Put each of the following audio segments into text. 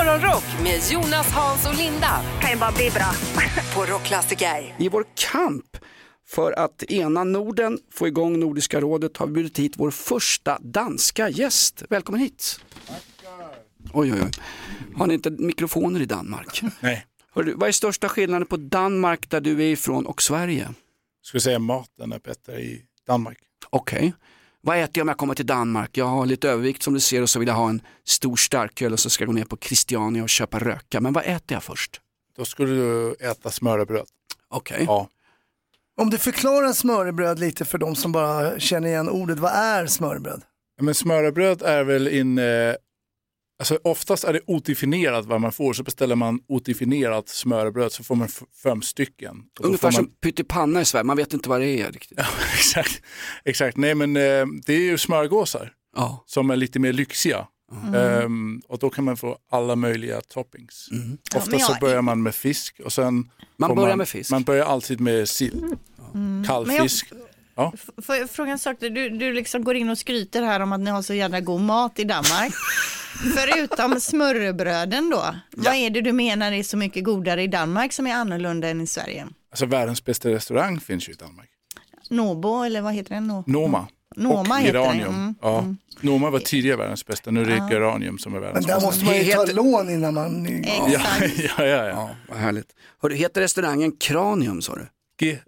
Morgonrock med Jonas, Hans och Linda. Kan ju bara bli bra. På Rockklassiker. I vår kamp för att ena Norden, få igång Nordiska rådet, har vi bjudit hit vår första danska gäst. Välkommen hit. Oj, oj, oj. Har ni inte mikrofoner i Danmark? Nej, Hörru, vad är största skillnaden på Danmark där du är ifrån och Sverige? skulle säga maten är bättre i Danmark. Okej. Vad äter jag om jag kommer till Danmark? Jag har lite övervikt som du ser och så vill jag ha en stor starköl och så ska jag gå ner på Christiania och köpa röka. Men vad äter jag först? Då skulle du äta smörrebröd. Okej. Ja. Om du förklarar smörrebröd lite för de som bara känner igen ordet, vad är smörrebröd? Men smörrebröd är väl in, eh, alltså oftast är det odefinierat vad man får, så beställer man odefinierat smörrebröd så får man fem stycken. Ungefär man, som pyttipanna i Sverige, man vet inte vad det är riktigt. Ja, exakt, exakt. Nej men eh, det är ju smörgåsar Ja. som är lite mer lyxiga. Ehm, och då kan man få alla möjliga toppings. Ofta men så börjar man med fisk och sen Man börjar med fisk. Man börjar alltid med sill. Kall Men jag- fisk. Ja. Får jag fråga en sak? Du, du liksom går in och skryter här om att ni har så jävla god mat i Danmark. Förutom smörrebröden då, vad är det du menar är så mycket godare i Danmark som är annorlunda än i Sverige? Alltså världens bästa restaurang finns ju i Danmark. Nobo eller vad heter den? No? Noma. Noma och heter den, Geranium. mm, Ja. Noma var tidigare världens bästa, nu är det Geranium som är Men världens där bästa. måste man ju ta Heter- lån innan man... Ja, ja, ja, ja. Ja, vad härligt. Hörru, heter restaurangen Kranium sa du?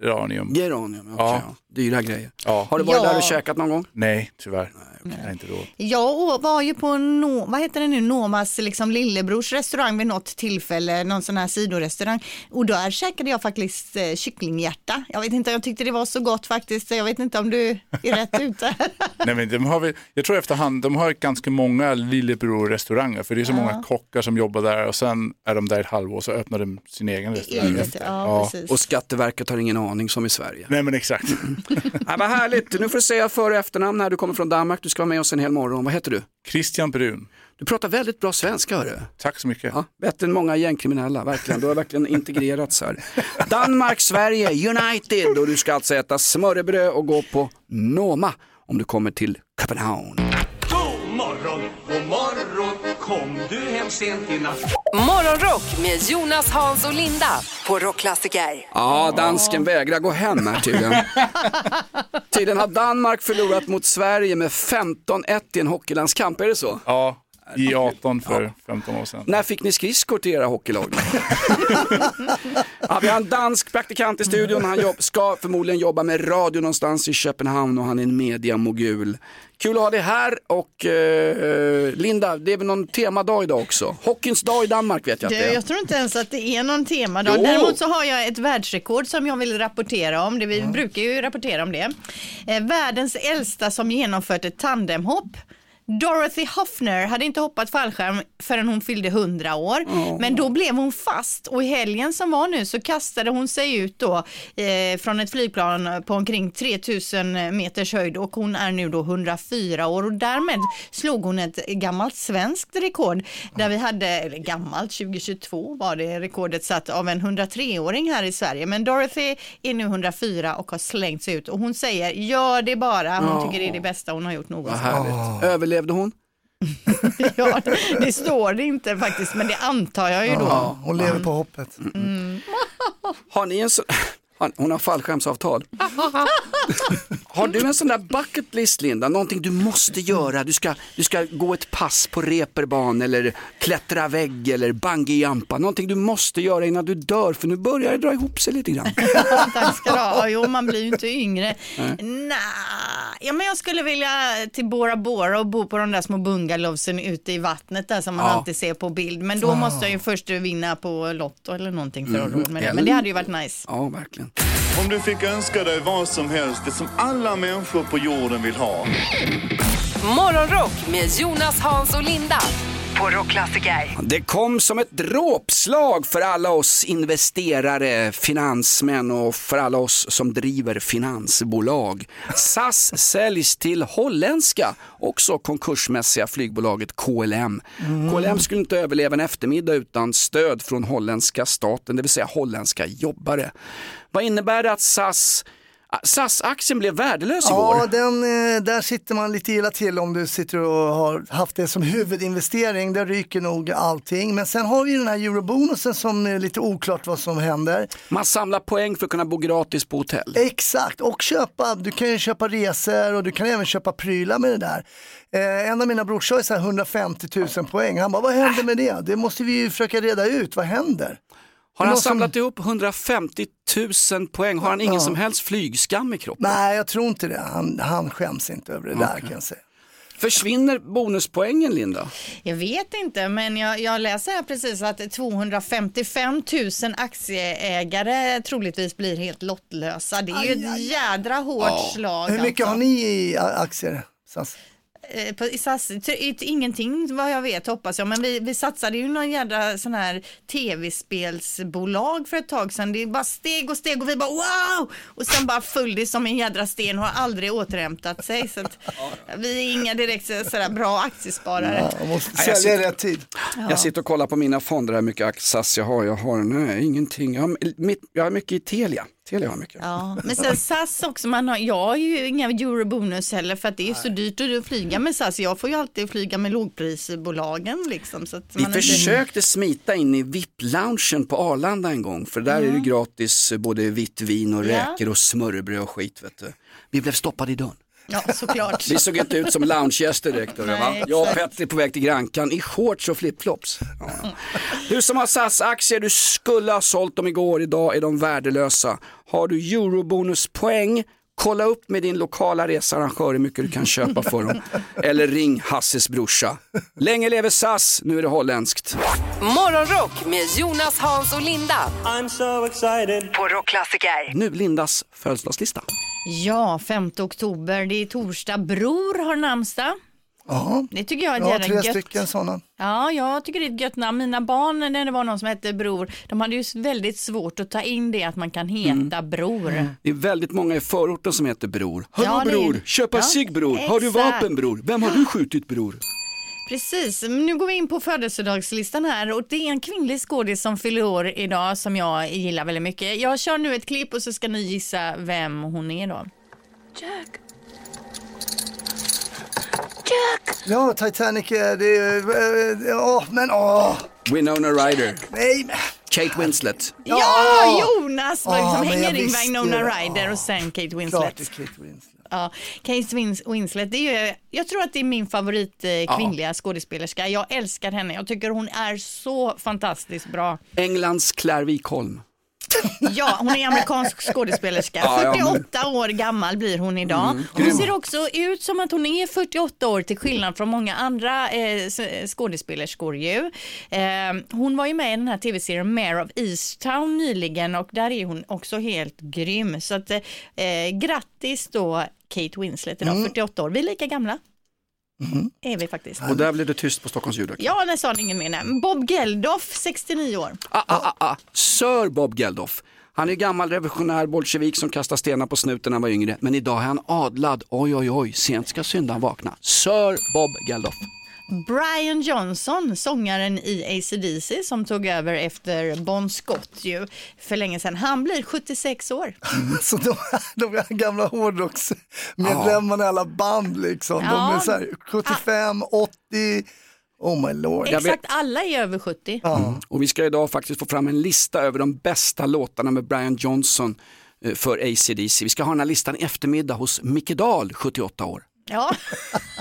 Geranium. Geranium, okej. Ja. Ja. Dyra grejer. Ja. Har du varit Ja. där och käkat någon gång? Nej, tyvärr. Jag har inte råd. Jag var ju på, no, vad heter det nu, Nomas liksom lillebrors restaurang vid något tillfälle, någon sån här sidorestaurang. Och där käkade jag faktiskt eh, kycklinghjärta. Jag vet inte, jag tyckte det var så gott faktiskt. Jag vet inte om du är rätt ute. Nej, men de har väl, jag tror efterhand, de har ganska många lillebror-restauranger för det är så många kockar som jobbar där och sen är de där ett halvår så öppnar de sin egen restaurang Eget, efter. ja, precis. Och Skatteverket har ingen aning som i Sverige. Nej men exakt. Ja, vad härligt, nu får du säga för och efternamn när du kommer från Danmark. Du ska vara med oss en hel morgon. Vad heter du? Christian Brun, Du pratar väldigt bra svenska hörru. tack så mycket. Ja, bättre än många gängkriminella, verkligen. Du har verkligen integrerats här. Danmark, Sverige, United och du ska alltså äta smörrebröd och gå på Noma om du kommer till Köpenhamn. God morgon, god morgon, kom du hem sent i natt? Morgonrock med Jonas, Hans och Linda. På Rockklassiker. Ja, dansken vägrar gå hem här tydligen. Tydligen har Danmark förlorat mot Sverige med 15-1 i en hockeylandskamp, är det så? Ja, i 18 för 15 år sedan. När fick ni skridskor till era hockeylag? ja, vi har en dansk praktikant i studion. Han jobb, ska förmodligen jobba med radio någonstans i Köpenhamn och han är en mediamogul. Kul att ha dig här och eh, Linda, det är väl någon temadag idag också? Hockeyns dag i Danmark vet jag att det är. jag tror inte ens att det är någon temadag. Jo. Däremot så har jag ett världsrekord som jag vill rapportera om. Det, vi brukar ju rapportera om det. Eh, världens äldsta som genomfört ett tandemhopp. Dorothy Hoffner hade inte hoppat fallskärm förrän hon fyllde 100 år. Men då blev hon fast och i helgen som var nu så kastade hon sig ut då eh, från ett flygplan på omkring 3000 meters höjd och hon är nu då 104 år och därmed slog hon ett gammalt svenskt rekord där vi hade, eller gammalt 2022 var det rekordet satt av en 103-åring här i Sverige. Men Dorothy är nu 104 och har slängt sig ut och hon säger gör det bara. Hon tycker det är det bästa hon har gjort någonsin. härligt. Överlevde hon? Ja, det står det inte faktiskt, men det antar jag ju då. Ja, hon lever på hoppet. Har ni en sån... Hon har fallskärmsavtal. har du en sån där bucket list Linda? Någonting du måste göra? Du ska, du ska gå ett pass på reperban eller klättra vägg eller bungyjumpa. Någonting du måste göra innan du dör för nu börjar det dra ihop sig lite grann. Tack ska du ha. Jo, man blir ju inte yngre. Nej, ja, men jag skulle vilja till Bora Bora och bo på de där små bungalowsen ute i vattnet där som man Ja. alltid ser på bild. Men då måste jag ju först vinna på Lotto eller någonting för att ha råd med det. Men det hade ju varit nice. Ja, verkligen. Om du fick önska dig vad som helst, det som alla människor på jorden vill ha. Morgonrock med Jonas, Hans och Linda. På Rockklassiker. Det kom som ett dråpslag för alla oss investerare, finansmän och för alla oss som driver finansbolag. SAS säljs till holländska, också konkursmässiga flygbolaget KLM. KLM skulle inte överleva en eftermiddag utan stöd från holländska staten, det vill säga holländska jobbare. Vad innebär det att SAS SAS-aktien blev värdelös Ja, igår. den, eh, där sitter man lite illa till om du sitter och har haft det som huvudinvestering. Där ryker nog allting. Men sen har vi den här eurobonusen som är lite oklart vad som händer. Man samlar poäng för att kunna bo gratis på hotell. Exakt, och köpa, du kan ju köpa resor och du kan även köpa prylar med det där. Eh, en av mina brorsor har så här 150 000 poäng. Han bara, vad händer med det? Det måste vi ju försöka reda ut, vad händer? Har han som- samlat ihop 150 000 poäng? Har han ingen som helst flygskam i kroppen? Nej, jag tror inte det. Han, han skäms inte över det där kan jag säga. Försvinner bonuspoängen Linda? Jag vet inte, men jag, jag läser här precis att 255 000 aktieägare troligtvis blir helt lottlösa. Det är ju ett jädra hårt slag. Hur mycket alltså. har ni i aktier? Eh, på, i SAS, ingenting vad jag vet hoppas jag, men vi, vi satsade ju någon jädra sån här tv-spelsbolag för ett tag sedan. Det är bara steg och steg och vi bara wow! Och sen bara föll det som en jädra sten och har aldrig återhämtat sig. Så att, vi är inga direkt så- sådär bra aktiesparare. Man måste jag sälja i sitter- rätt tid. Jag sitter och kollar på mina fonder, hur mycket SAS jag har. Jag har nej, ingenting. Jag har, mitt, jag har mycket i Telia. Telia har mycket. Ja, men sen SAS också, man har, jag har ju inga eurobonus heller för att det är så dyrt att flyga med SAS. Jag får ju alltid flyga med lågprisbolagen liksom. Så att Vi man inte- försökte smita in i VIP-loungen på Arlanda en gång, för där är det gratis både vitt vin och Ja. räkor och smörrebröd och skit. Vet du. Vi blev stoppade i dörren. Ja, såklart. Vi såg inte ut som loungegäster direkt. hörru, va? Jag och. Petter på väg till Grankan i shorts och flipflops. Ja. Du som har SAS-aktier, du skulle ha sålt dem igår, idag är de värdelösa. Har du eurobonuspoäng, kolla upp med din lokala researrangör hur mycket du kan köpa för dem. Eller ring Hasses brorsa. Länge lever SAS, nu är det holländskt. Morgonrock med Jonas, Hans och Linda I'm so excited. på Rockklassiker. Nu Lindas födelsedagslista. Ja, 5 oktober, det är torsdag. Bror har namnsdag. Ja, Det tycker jag är jag har ett tre gött. stycken sådana. Ja, jag tycker det är ett gött namn. Mina barn, när det var någon som hette Bror, de hade ju väldigt svårt att ta in det att man kan heta Mm. Bror. Det är väldigt många i förorten som heter Bror. Hallå Ja, det är- bror, köpa Ja, sig bror. Har du vapen bror? Vem har du skjutit bror? Precis, nu går vi in på födelsedagslistan här och det är en kvinnlig skådis som fyller år idag som jag gillar väldigt mycket. Jag kör nu ett klipp och så ska ni gissa vem hon är då. Jack. Ja, Titanic, eh, det är... eh, Ja, men åh, Winona Ryder, nej. men- Kate Winslet. Ja, Jonas Ja, liksom hänger in Winona. Ryder och sen Kate Klart Winslet. det är Kate Winslet. Ja, Kate Wins- Winslet, det är ju, jag tror att det är min favorit eh, kvinnliga skådespelerska. Jag älskar henne, jag tycker hon är så fantastiskt bra. Englands Claire Wikholm. Ja, hon är amerikansk skådespelerska. Ja, ja, men- 48 år gammal blir hon idag. Hon ser också ut som att hon är 48 år till skillnad från många andra eh, skådespelerskor ju. Eh, hon var ju med i den här tv-serien Mare of Easttown nyligen och där är hon också helt grym. Så att, eh, grattis då Kate Winslet idag, 48 år. Vi är lika gamla. Är vi faktiskt. Och där blev det tyst på Stockholms ljudverk. Ja, det sa ingen mer. nej. Bob Geldof, 69 år. Ah, ah, ah, ah. Sir Bob Geldof. Han är gammal revolutionär bolsjevik som kastar stenar på snuten när han var yngre. Men idag är han adlad. Oj, oj, oj. Sent ska syndan vakna. Sir Bob Geldof. Brian Johnson, sångaren i AC/DC som tog över efter Bon Scott ju för länge sedan. Han blir 76 år. Så de, de här gamla hårdrocksmedlemmarna i alla band liksom. De Ja. är så här 75, 80, oh my lord. Exakt alla är över 70. Och vi ska idag faktiskt få fram en lista över de bästa låtarna med Brian Johnson eh, för AC/DC. Vi ska ha den här listan i eftermiddag hos Micke Dahl, 78 år. Ja.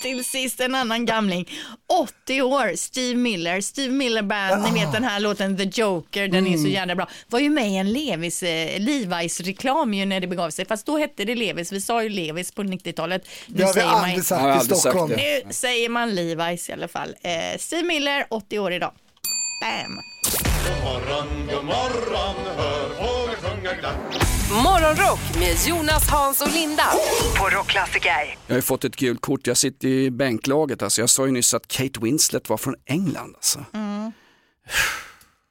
Till sist en annan gamling. 80 år, Steve Miller. Steve Miller Band, ni vet den här låten The Joker, den är så jävla bra. Var ju med i en Levis, eh, Levi's reklam ju när det begav sig. Fast då hette det Levis, vi sa ju Levis på 90-talet. Nu Det har vi säger man aldrig sagt Jag har i aldrig sagt Stockholm. det. Nu säger man Levi's i alla fall. Eh, Steve Miller, 80 år idag. Bam! God morgon, god morgon, hör fåglar sjunga glatt. Morgonrock med Jonas, Hans och Linda på Rockklassiker. Jag har ju fått ett gult kort, jag sitter i bänklaget. Alltså. Jag sa ju nyss att Kate Winslet var från England. Alltså.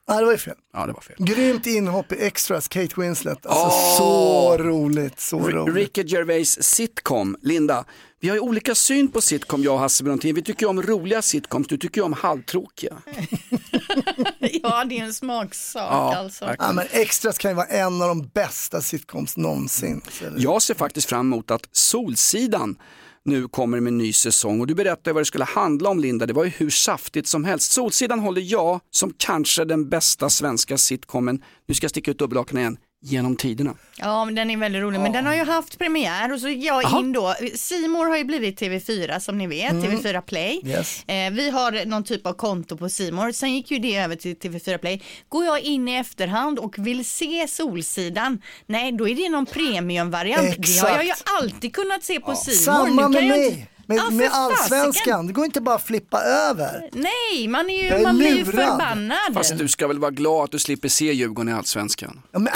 Nej, det var ju fel. Ja, det var fel. Grymt inhopp i Extras, Kate Winslet. Alltså Åh! så roligt, så roligt. Ricky Gervais sitcom, Linda. Vi har ju olika syn på sitcom jag och Hasse Brontén. Vi tycker ju om roliga sitcoms, du tycker ju om halvtråkiga. ja, det är en smaksak Ja, alltså. verkligen. Ja, men Extras kan ju vara en av de bästa sitcoms någonsin. Jag ser faktiskt fram emot att Solsidan nu kommer med en ny säsong och du berättade vad det skulle handla om Linda, det var ju hur saftigt som helst. Solsidan håller jag som kanske den bästa svenska sitcomen, nu ska jag sticka ut dubbelhaken igen, genom tiderna. Ja, men den är väldigt rolig. Men den har ju haft premiär och så gick jag Jaha. in då. Simor har ju blivit TV4 som ni vet, TV4 Play. Yes. Eh, vi har någon typ av konto på Simor. Sen gick ju det över till TV4 Play. Går jag in i efterhand och vill se Solsidan, nej då är det någon premiumvariant. Det har jag ju alltid kunnat se på Simor. Samma Nu kan med mig, med, Ja, med allsvenskan. Det går inte bara att flippa över. Nej, man, är ju, är man blir ju förbannad. Fast du ska väl vara glad att du slipper se Djurgården i Allsvenskan. Ja, men, äh,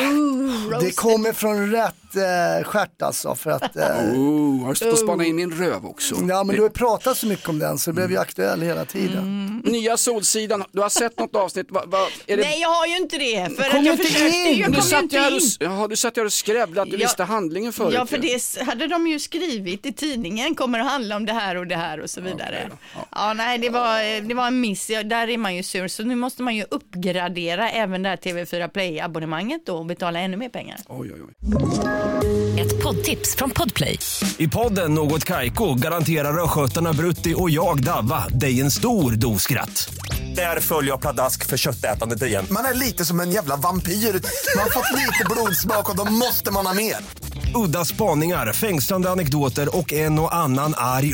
det roasted. kommer från rätt eh, stjärt alltså. För att, eh, Oh, har du stått och spanat in min röv också? ja, men du har pratat så mycket om den så det blev ju aktuell hela tiden. Nya Solsidan, du har sett något avsnitt? Va, va, är det... Nej, jag har ju inte det. För Kom att jag inte försökte, in. jag du kom satt inte in. och, du satt ju här och skrävlade att du visste handlingen förut. Ja, för det hade de ju skrivit i tidningen, kommer att handla om det här och det här och så vidare. Ja, nej, det var, det var en miss. Ja, där är man ju sur, så nu måste man ju uppgradera även det här TV4 Play-abonnemanget då och betala ännu mer pengar. Oj, oj, oj. Ett poddtips från Podplay. I podden Något Kaiko garanterar östgötarna Brutti och jag, Davva, dig en stor dos skratt. Där följer jag pladask för köttätandet igen. Man är lite som en jävla vampyr. Man har fått lite blodsmak och då måste man ha mer. Udda spaningar, fängslande anekdoter och en och annan arg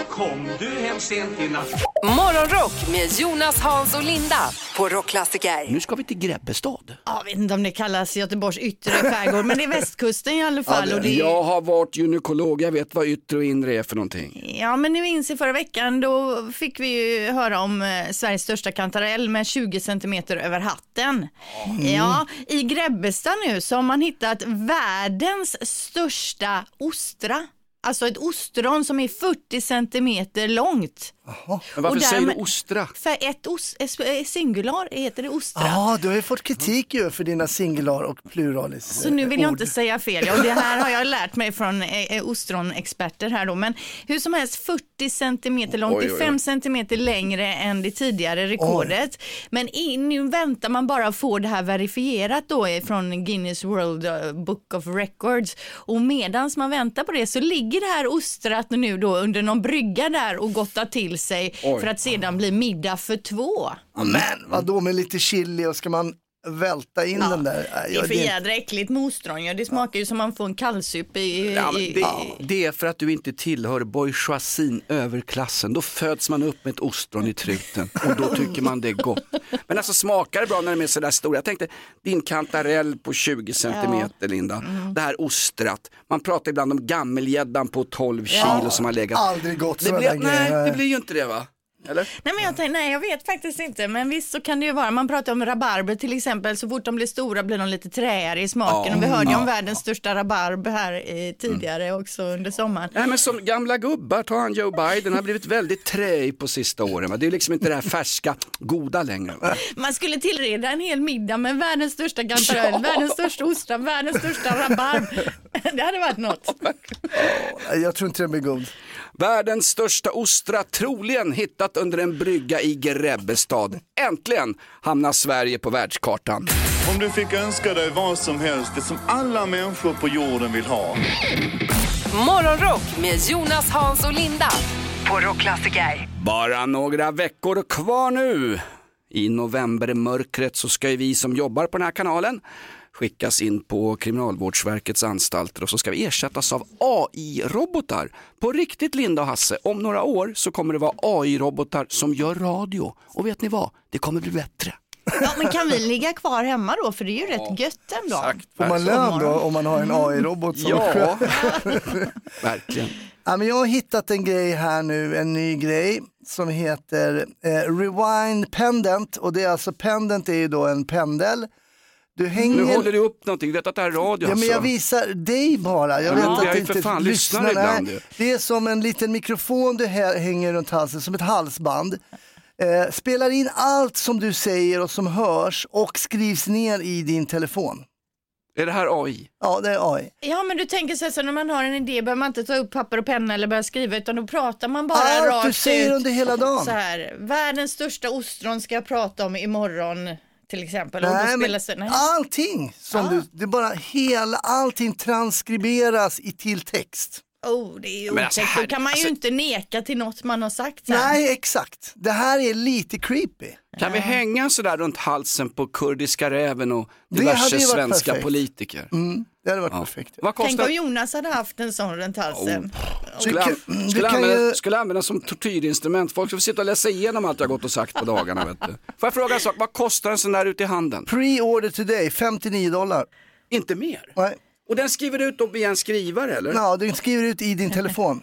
Kom du hem sent i natt Morgonrock med Jonas, Hans och Linda på Rockklassiker. Nu ska vi till Grebbestad. Jag vet inte om det kallas Göteborgs yttre skärgård, men det är västkusten i alla fall. och det, Jag har varit gynekolog, jag vet vad yttre och inre är för någonting. Ja, men ni minns i förra veckan då fick vi ju höra om eh, Sveriges största kantarell med 20 centimeter över hatten. Ja, i Grebbestad nu så har man hittat världens största ostra. Alltså ett ostron som är 40 centimeter långt. Men varför Och säger du ostra? För ett os, eh, singular heter det ostra. Ja, du har ju fått kritik ju för dina singular och pluralis Så nu vill jag ord. inte säga fel. Ja, och det här har jag lärt mig från eh, eh, ostronexperter här då. Men hur som helst 40 centimeter långt, Oj, det oj, är oj. 5 centimeter längre än det tidigare rekordet. Men i, nu väntar man bara att få det här verifierat då eh, från Guinness World eh, Book of Records. Och medans man väntar på det så ligger det här ostrat nu då under någon brygga där och gottar till sig Oj. för att sedan bli middag för två. Men vadå med lite chili och ska man välta in den där? Det Ja, är för det- jädra äckligt med ostron. Ja, det smakar ju som man får en kallsup i... Ja, det, i det är för att du inte tillhör bourgeoisien, överklassen. Då föds man upp med ett ostron i truten och då tycker man det är gott. Men alltså smakar det bra när de är sådär stora? Jag tänkte din kantarell på 20 centimeter Linda, det här ostrat. Man pratar ibland om gammelgäddan på 12 kilo som har legat. Aldrig gott det blir, Nej, grejer. det blir ju inte det va? Eller? Nej, men jag, tänkte, nej, jag vet faktiskt inte. Men visst så kan det ju vara. Man pratar om rabarber till exempel. Så fort de blir stora blir de lite träigare i smaken. Ja, och vi hörde ju om ja. världens största rabarber här eh, tidigare också under sommaren. Nej men som gamla gubbar, ta han Joe Biden, har blivit väldigt träig på sista åren. Va? Det är liksom inte det här färska, goda längre. Va? Man skulle tillreda en hel middag med världens största kantarell, Ja. världens största ostron, världens största rabarb. Det hade varit något. Jag tror inte den blir god. Världens största ostra troligen hittat under en brygga i Grebbestad. Äntligen hamnar Sverige på världskartan. Om du fick önska dig vad som helst, det som alla människor på jorden vill ha. Morgonrock med Jonas, Hans och Linda på Rockklassiker. Bara några veckor kvar nu. I novembermörkret så ska ju vi som jobbar på den här kanalen skickas in på Kriminalvårdsverkets anstalter och så ska vi ersättas av AI-robotar. På riktigt Linda och Hasse, om några år så kommer det vara AI-robotar som gör radio. Och vet ni vad? Det kommer bli bättre. Ja, men kan vi ligga kvar hemma då? För det är ju rätt gött ändå. Får man lön då om man har en AI-robot som Ja, verkligen. Ja, men jag har hittat en grej här nu, en ny grej som heter eh, Rewind Pendant och det är alltså pendant är ju då en pendel. Du hänger... Nu håller du upp någonting, du vet att det här är radio Ja, men jag alltså. visar dig bara. Jag Ja, vet men att jag du för inte fan lyssnar. ibland Nej. Det är som en liten mikrofon du hä- hänger runt halsen, som ett halsband. Eh, spelar in allt som du säger och som hörs och skrivs ner i din telefon. Är det här AI? Ja, det är AI. Ja, men du tänker så här, så när man har en idé behöver man inte ta upp papper och penna eller börja skriva utan då pratar man bara Allt rakt du säger ut. under hela dagen. Så här, världens största ostron ska jag prata om imorgon till exempel. Nej, men spelas det, nej. allting som du, det är bara hela, allting transkriberas i till text. Oh, det är ju Men alltså, otäckt. här- Då kan man ju alltså- inte neka till något man har sagt. sen. Nej, exakt. Det här är lite creepy. Kan vi hänga sådär runt halsen på kurdiska räven och diverse svenska perfekt. politiker? Mm, det hade varit Ja. perfekt. Vad Tänk kostar om Jonas hade haft en sån runt halsen. Skulle, Du an- du skulle, kan använda, ju- skulle använda som tortyrinstrument. Folk skulle sitta och läsa igenom allt jag gått och sagt på dagarna. Vet du. Får jag fråga en sak, vad kostar en sån där ute i handen? Pre-order today, 59 dollar. Inte mer? Nej. Och den skriver du ut då via en skrivare eller? Ja, du skriver ut i din telefon.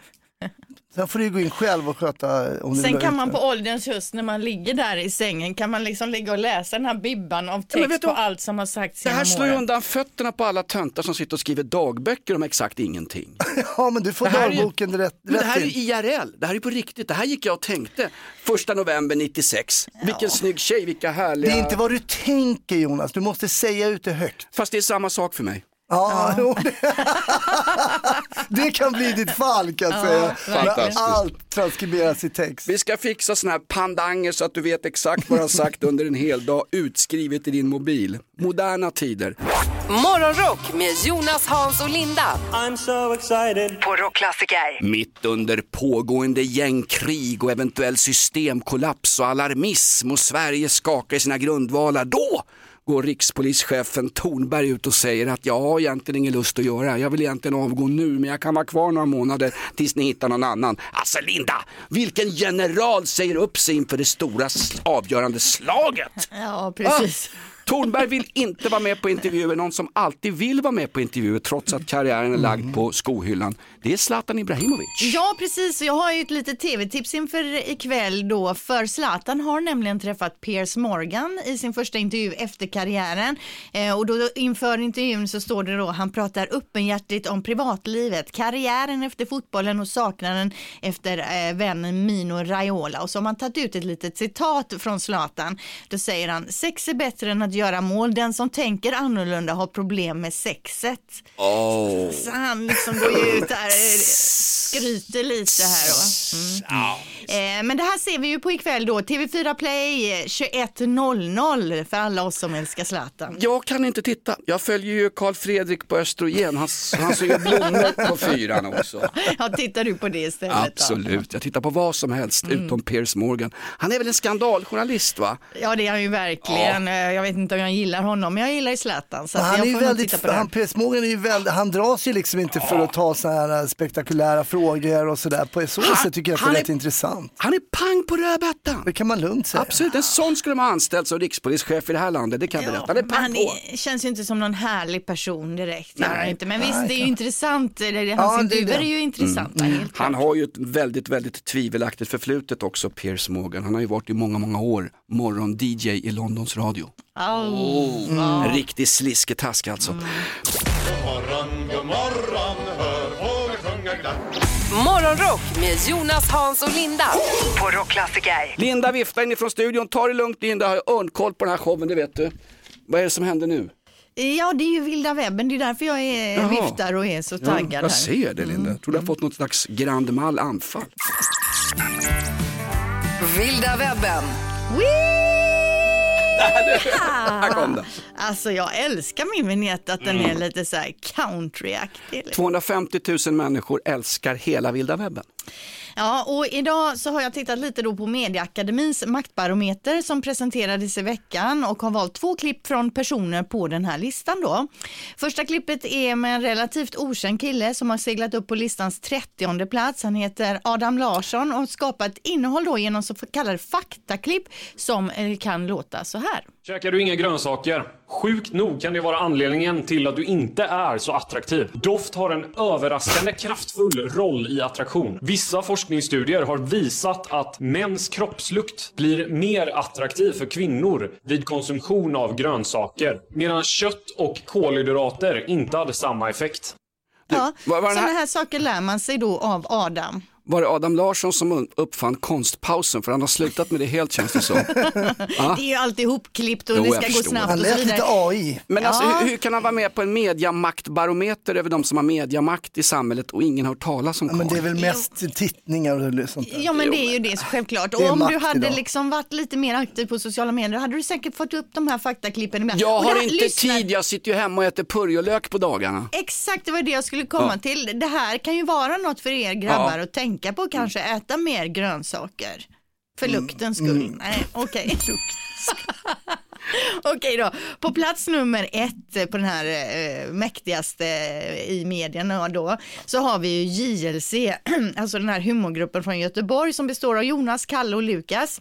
Sen får du gå in själv och sköta om Sen kan man på ålderns höst när man ligger där i sängen kan man liksom ligga och läsa den här bibban av text på vad? allt som har sagts Det här slår ju undan fötterna på alla töntar som sitter och skriver dagböcker om exakt ingenting. Ja, men du får är ju- dagboken rätt, Men det här är rätt in. IRL, det här är på riktigt. Det här gick jag och tänkte första november 96. Vilken snygg tjej, vilka härliga... Det är inte vad du tänker Jonas, du måste säga ut det högt. Fast det är samma sak för mig. Ja, det... det kan bli ditt fall kan jag säga. När Fantastiskt. allt transkriberas i text. Vi ska fixa såna här pandanger så att du vet exakt vad du har sagt under en hel dag utskrivet i din mobil. Moderna tider. Morgonrock med Jonas, Hans och Linda I'm so excited. på Rockklassiker. Mitt under pågående gängkrig och eventuell systemkollaps och alarmism och Sverige skakar i sina grundvalar, då går rikspolischefen Tornberg ut och säger att jag har egentligen ingen lust att göra, jag vill egentligen avgå nu men jag kan vara kvar några månader tills ni hittar någon annan. Alltså Linda, vilken general säger upp sig inför det stora avgörande slaget? Ja, precis. Tornberg vill inte vara med på intervjuer, någon som alltid vill vara med på intervjuer trots att karriären är lagd på skohyllan. Det är Zlatan Ibrahimovic. Ja, precis. Jag har ju ett litet tv-tips inför ikväll då, för Zlatan har nämligen träffat Piers Morgan i sin första intervju efter karriären. Eh, och då inför intervjun så står det då, han pratar öppenhjärtigt om privatlivet, karriären efter fotbollen och saknaden efter eh, vännen Mino Raiola. Och så har man tagit ut ett litet citat från Zlatan. Då säger han, sex är bättre än att göra mål, den som tänker annorlunda har problem med sexet. Oh. Så han liksom går ju ut där, eh, skryter lite här då. Mm. Eh, men det här ser vi ju på ikväll då, TV4 Play eh, 21.00 för alla oss som älskar Zlatan. Jag kan inte titta, jag följer ju Karl Fredrik på Östrogen, han, han ser ju blommor på fyran också. Ja, tittar du på det istället då? Absolut, jag tittar på vad som helst utom Piers Morgan. Han är väl en skandaljournalist va? Ja, det är han ju verkligen. Eh, Jag vet inte om jag gillar honom, men jag gillar ju Zlatan. Så han är ju väldigt, titta på det. han, Piers Morgan är ju väldigt, han dras ju liksom inte för att ta sådana här spektakulära frågor och sådär. På så Han- sätt tycker jag att det är är- rätt intressant. Han är pang på rödbetan. Det kan man lugnt säga. Absolut, en sån skulle man ha anställt som rikspolischef i det här landet, det kan jag berätta. Han är pang han på. är, känns ju inte som någon härlig person direkt. Nej. inte. Men visst, Nej, det är ju intressant. Eller, Ja, Hans är intervjuer det. är ju intressanta. Helt klart. Han har ju ett väldigt, väldigt tvivelaktigt förflutet också, Piers Morgan. Han har ju varit i många, många år morgon-DJ i Londons radio. Oh. En riktig slisketask alltså. God morgon, god morgon, hör. Morgonrock med Jonas, Hans och Linda på Rockklassiker. Linda viftar inifrån studion, ta det lugnt Linda, har jag örnkoll på den här showen, det vet du. Vad är det som händer nu? Ja, det är ju vilda webben. Det är därför jag är, Jaha. viftar och är så taggad jag här. ser det Linda, jag tror du har fått något slags Grand Mal anfall. Vilda webben. Här kom det. Alltså jag älskar min vignett att den är lite så här countryaktig. 250 000 människor älskar hela vilda webben. Ja, och idag så har jag tittat lite då på Medieakademins maktbarometer som presenterades i veckan och har valt två klipp från personer på den här listan då. Första klippet är med en relativt okänd kille som har seglat upp på listans 30 plats. Han heter Adam Larsson och har skapat innehåll då genom så kallade faktaklipp som eh, kan låta så här. Käkar du inga grönsaker? Sjukt nog kan det vara anledningen till att du inte är så attraktiv. Doft har en överraskande kraftfull roll i attraktion. Vissa forskningsstudier har visat att mäns kroppslukt blir mer attraktiv för kvinnor vid konsumtion av grönsaker, medan kött och kolhydrater inte hade samma effekt. Ja, sådana här- här saker lär man sig då av Adam. Var det Adam Larsson som uppfann konstpausen? För han har slutat med det helt känns det som. Ja. Det är ju alltid ihopklippt och Jo, det ska gå snabbt Han lät lite. AI. Men alltså, Ja. hur, hur kan han vara med på en mediamaktbarometer över de som har mediamakt i samhället och ingen har hört talas om Ja, men det är väl mest tittningar och sånt där. Ja men det är ju det självklart. Det Och är om du hade idag. liksom varit lite mer aktiv på sociala medier hade du säkert fått upp de här faktaklippen ibland. Jag Och det har här- inte lyssna- tid, jag sitter ju hemma och äter purjolök på dagarna. Exakt, det var det jag skulle komma Ja. till. Det här kan ju vara något för er grabbar Ja. att tänka på, kanske äta mer grönsaker. För luktens skull. Nej, okej. Okej då, på plats nummer ett på den här eh, mäktigaste i medierna då, så har vi ju JLC, alltså den här humorgruppen från Göteborg som består av Jonas, Kalle och Lukas.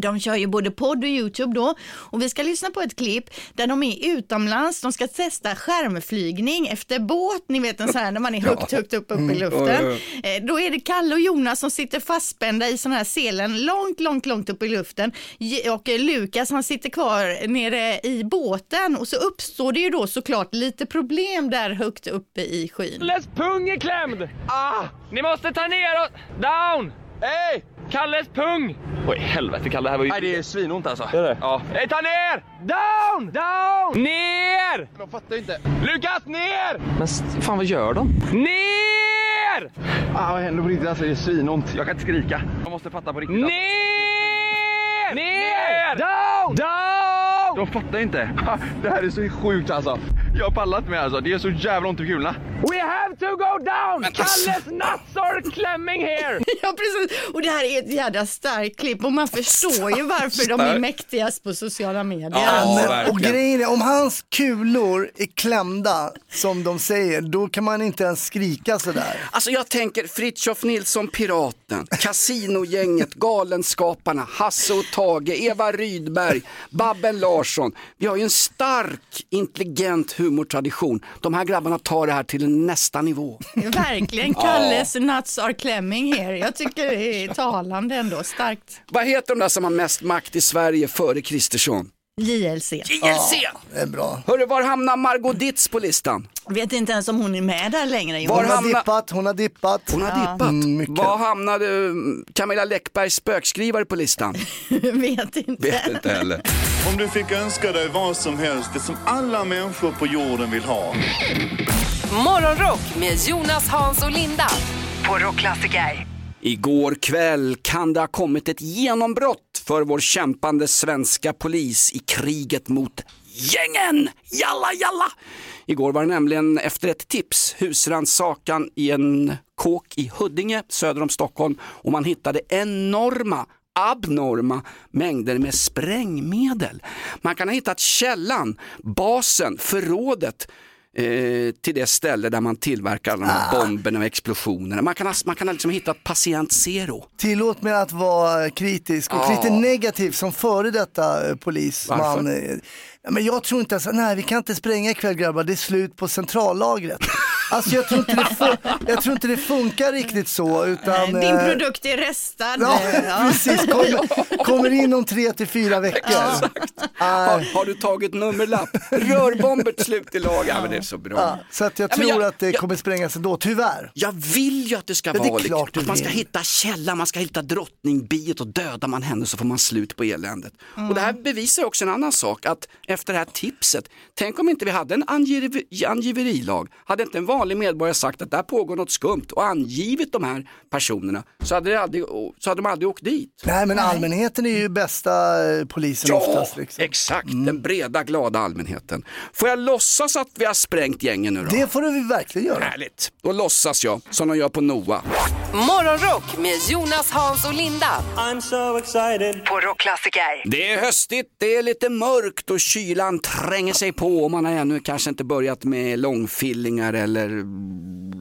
De kör ju både podd och YouTube då och vi ska lyssna på ett klipp där de är utomlands, de ska testa skärmflygning efter båt, ni vet en sån här när man är högt, högt upp, upp i luften. Eh, Då är det Kalle och Jonas som sitter fastspända i sån här selen långt, långt, långt upp i luften och eh, Lukas han sitter kvar nere i båten och så uppstår det ju då såklart lite problem där högt uppe i skyn. Kalles pung är klämd! Ah! Ni måste ta ner och... Down! Hej! Kalles pung! Oj, helvete Kalle, det här var ju... Nej, det är svinont alltså. Är det? Ja. Hej, ta ner! Down! Down! Ner! De fattar inte. Lukas, ner! Men fan, vad gör de? Ner! Ah, vad händer på riktigt? Alltså, det är svinont. Jag kan inte skrika. Jag måste fatta på riktigt. Ner! Ner! Down! Down! De fattar inte. Det här är så sjukt alltså. Jag har pallat med alltså. Det är så jävla ont i kulorna. We have to go down! Kalles nuts are clamming here! Ja precis, och det här är ett jädra starkt klipp och man förstår ju varför de är mäktigast på sociala medier. Ja, Men, och grejen är, om hans kulor är klämda, som de säger, då kan man inte ens skrika sådär. Alltså jag tänker Fritiof Nilsson Piraten, Casinogänget, Galenskaparna, Hasse och Tage, Eva Rydberg, Babben Larsson. Vi har ju en stark, intelligent humortradition. De här grabbarna tar det här till nästa nivå. Verkligen, Kalles nuts are clamming here. Jag tycker det är talande ändå, starkt. Vad heter de där som har mest makt i Sverige före Kristersson? JLC. JLC! Det är bra. Hörru, var hamnar Margot Ditz på listan? Vet inte ens om hon är med där längre. Var Hon har dippat, hon har dippat. Hon har dippat. Mm, mycket. Var hamnade mm, Camilla Läckbergs spökskrivare på listan? Vet inte. Vet inte heller. Om du fick önska dig vad som helst, det som alla människor på jorden vill ha. Morgonrock med Jonas, Hans och Linda på Rockklassiker. Igår kväll kan det ha kommit ett genombrott för vår kämpande svenska polis i kriget mot gängen. Jalla jalla! Igår var det nämligen efter ett tips husrannsakan i en kåk i Huddinge söder om Stockholm och man hittade enorma abnorma mängder med sprängmedel. Man kan ha hittat källan, basen, förrådet eh, till det ställe där man tillverkar alla de här bomberna och explosionerna. Man kan man kan liksom hitta patient zero. Tillåt mig att vara kritisk och Ja. lite negativ som före detta eh, polisman. Varför? Ja, Men jag tror inte ens, nej vi kan inte spränga ikväll grabbar, det är slut på centrallagret. Alltså jag tror inte det, fun- jag tror inte det funkar riktigt så utan... Din eh, produkt är restad. Ja, Ja. precis. Kommer, kommer in om tre till fyra veckor. Har, har du tagit nummerlapp? Rörbomber till slut i lag. Ja, men det är så bra. Ja, så att jag Ja, tror jag- att det jag- kommer sprängas ändå, tyvärr. Jag vill ju att det ska Ja, det är vara liksom, klart att man ska hitta källan, man ska hitta drottningbiet och dödar man henne så får man slut på eländet. Och det här bevisar också en annan sak, att efter det här tipset, tänk om inte vi hade en angiver, angiverilag, hade inte en vanlig medborgare sagt att där pågår något skumt och angivit de här personerna så hade, aldrig, så hade de aldrig åkt dit. Nej men allmänheten är ju bästa eh, polisen Ja, oftast. Liksom. exakt, den breda glada allmänheten. Får jag låtsas att vi har sprängt gängen nu då? Det får du verkligen göra. Härligt, då låtsas jag som de gör på NOA. Morgonrock med Jonas, Hans och Linda I'm so excited. på Rockklassiker. Det är höstigt, det är lite mörkt och kylan tränger sig på och man har ännu kanske inte börjat med långfillingar eller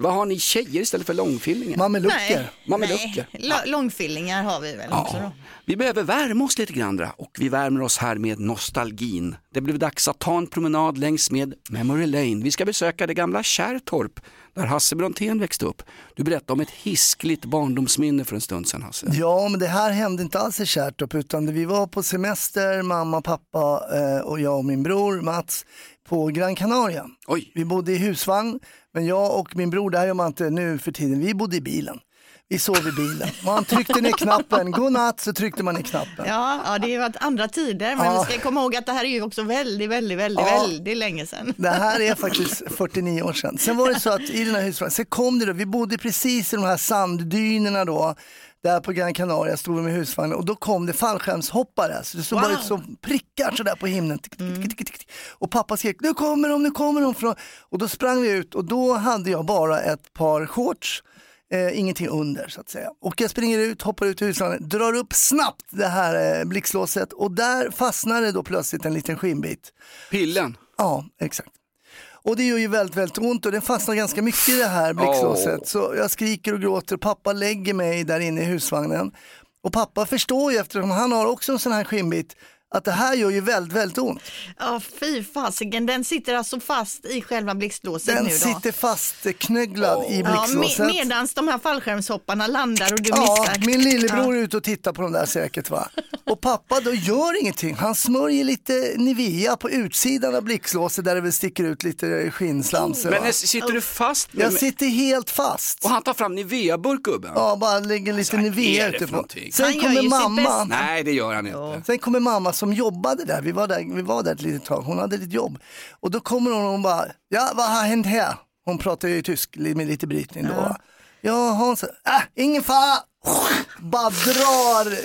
vad har ni tjejer istället för långfillingar? Mamelucker. Mamelucker. nej. Långfillingar har vi väl också då. Vi behöver värma oss lite grann och vi värmer oss här med nostalgin. Det blev dags att ta en promenad längs med Memory Lane. Vi ska besöka det gamla Kärrtorp där Hasse Brontén växte upp. Du berättade om ett hiskligt barndomsminne för en stund sedan Hasse. Ja, men det här hände inte alls i Kärrtorp utan vi var på semester, mamma, pappa eh, och jag och min bror Mats på Gran Canaria. Oj. Vi bodde i husvagn, men jag och min bror, det här gör man inte nu för tiden, vi bodde i bilen. Vi sov i bilen. Man tryckte ner knappen, godnatt så tryckte man ner knappen. Ja, ja, det varit andra tider, men Ja. vi ska komma ihåg att det här är ju också väldigt, väldigt, väldigt, Ja. väldigt länge sedan. Det här är faktiskt 49 år sedan. Sen var det så att i den här husvagnen, sen kom det då, vi bodde precis i de här sanddynerna då, där på Gran Canaria stod vi med husvagnen och då kom det fallskärmshoppare. Så det såg bara Wow. ut som prickar sådär på himlen. Tick. Och pappa skrek, nu kommer de, nu kommer de. Och då sprang vi ut och då hade jag bara ett par shorts. Eh, ingenting under så att säga. Och jag springer ut, hoppar ut ur husvagnen, drar upp snabbt det här eh, blixtlåset och där fastnar det då plötsligt en liten skinnbit. Pillen? Ja, exakt. Och det gör ju väldigt, väldigt ont och den fastnar ganska mycket i det här blixtlåset. Åh. Så jag skriker och gråter pappa lägger mig där inne i husvagnen. Och pappa förstår ju eftersom han har också en sån här skinnbit att det här gör ju väldigt, väldigt ont. Ja, fy fasiken, den sitter alltså fast i själva blixtlåset Den nu då. sitter fastknögglad i Ja, blixtlåset. med, medans de här fallskärmshopparna landar och du Ja, missar. min lillebror Ja. är ute och tittar på dem där säkert va. Och pappa då gör ingenting. Han smörjer lite Nivea på utsidan av blixtlåset där det väl sticker ut lite skinnslamsor. Men sitter du fast? med- Jag sitter helt fast. Och han tar fram Nivea-burk gubben? Ja, bara lägger lite är Nivea någonting? Sen Han gör kommer mamma. bästa. Nej, det gör han inte. Sen kommer mamma som jobbade där. Vi var där, vi var där ett litet tag. Hon hade ett jobb. Och då kommer hon och hon bara, ja vad har hänt här? Hon pratar ju tysk med lite brytning då. Ja, ja Hans, äh, ingen fara. Bara drar,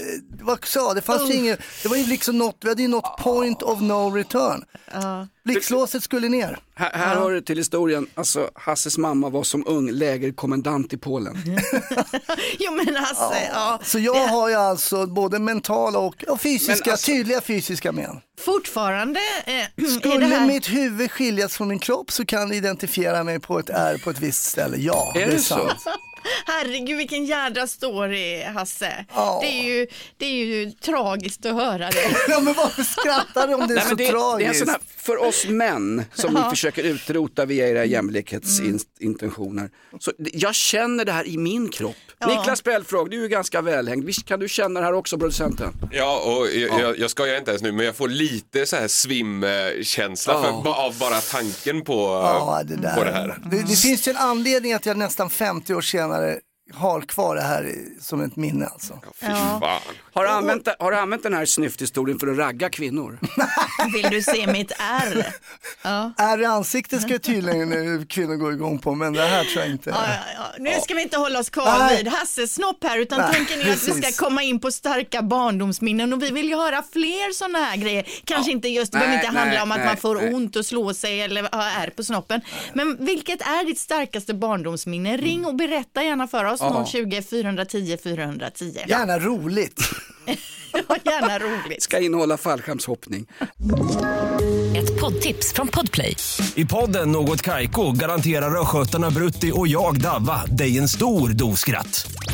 vad sa det fanns ju ingen, det var ju liksom något, vi hade ju nått point of no return. Blixtlåset skulle ner. Här, här hör du till historien, alltså Hasses mamma var som ung lägerkommendant i Polen. Jo men alltså, ja. Så jag har ju alltså både mentala och, och fysiska, alltså- tydliga fysiska men. Fortfarande eh, Skulle det här... mitt huvud skiljas från min kropp så kan det identifiera mig på ett R på ett visst ställe. Ja, Är det är det så? sant. Herregud vilken jädra story Hasse. Ja. Det, är ju, det är ju tragiskt att höra det. Ja, men varför skrattar du om det är Nej, så det, det är en tragiskt? sån här, för oss män som Ja. vi försöker utrota via era jämlikhetsintentioner. Så det- jag känner det här i min kropp. Ja. Niklas Bellfråg, du är ju ganska välhängd. Visst kan du känna det här också producenten? Ja, och jag, jag, jag skojar inte ens nu, men jag får lite så här svimkänsla Ja. för, av bara tanken på, Ja, det, där. på det här. Det, det finns ju en anledning att jag nästan 50 år senare har kvar det här som ett minne alltså. Fy Ja. fan. Har du använt, har du använt den här snyfthistorien för att ragga kvinnor? Vill du se mitt R? Ja. Är i ansiktet ska tydligen kvinnor gå igång på men det här tror jag inte. Ja, ja, ja. Nu ska vi inte hålla oss kvar Nej. vid Hasses snopp här utan Nej, tänker ni att vi precis. ska komma in på starka barndomsminnen och vi vill ju höra fler sådana här grejer. Kanske inte just, det behöver inte handla nej, om att nej, man får nej. ont och slå sig eller ha ärr på snoppen. Men vilket är ditt starkaste barndomsminne? Ring och berätta gärna för oss. Ja. 020 410 410. Gärna roligt. Ja, gärna roligt. Ska innehålla fallskärmshoppning. Ett poddtips från Podplay. I podden Något Kaiko garanterar östgötarna Brutti och jag, Davva, dig en stor dos skratt.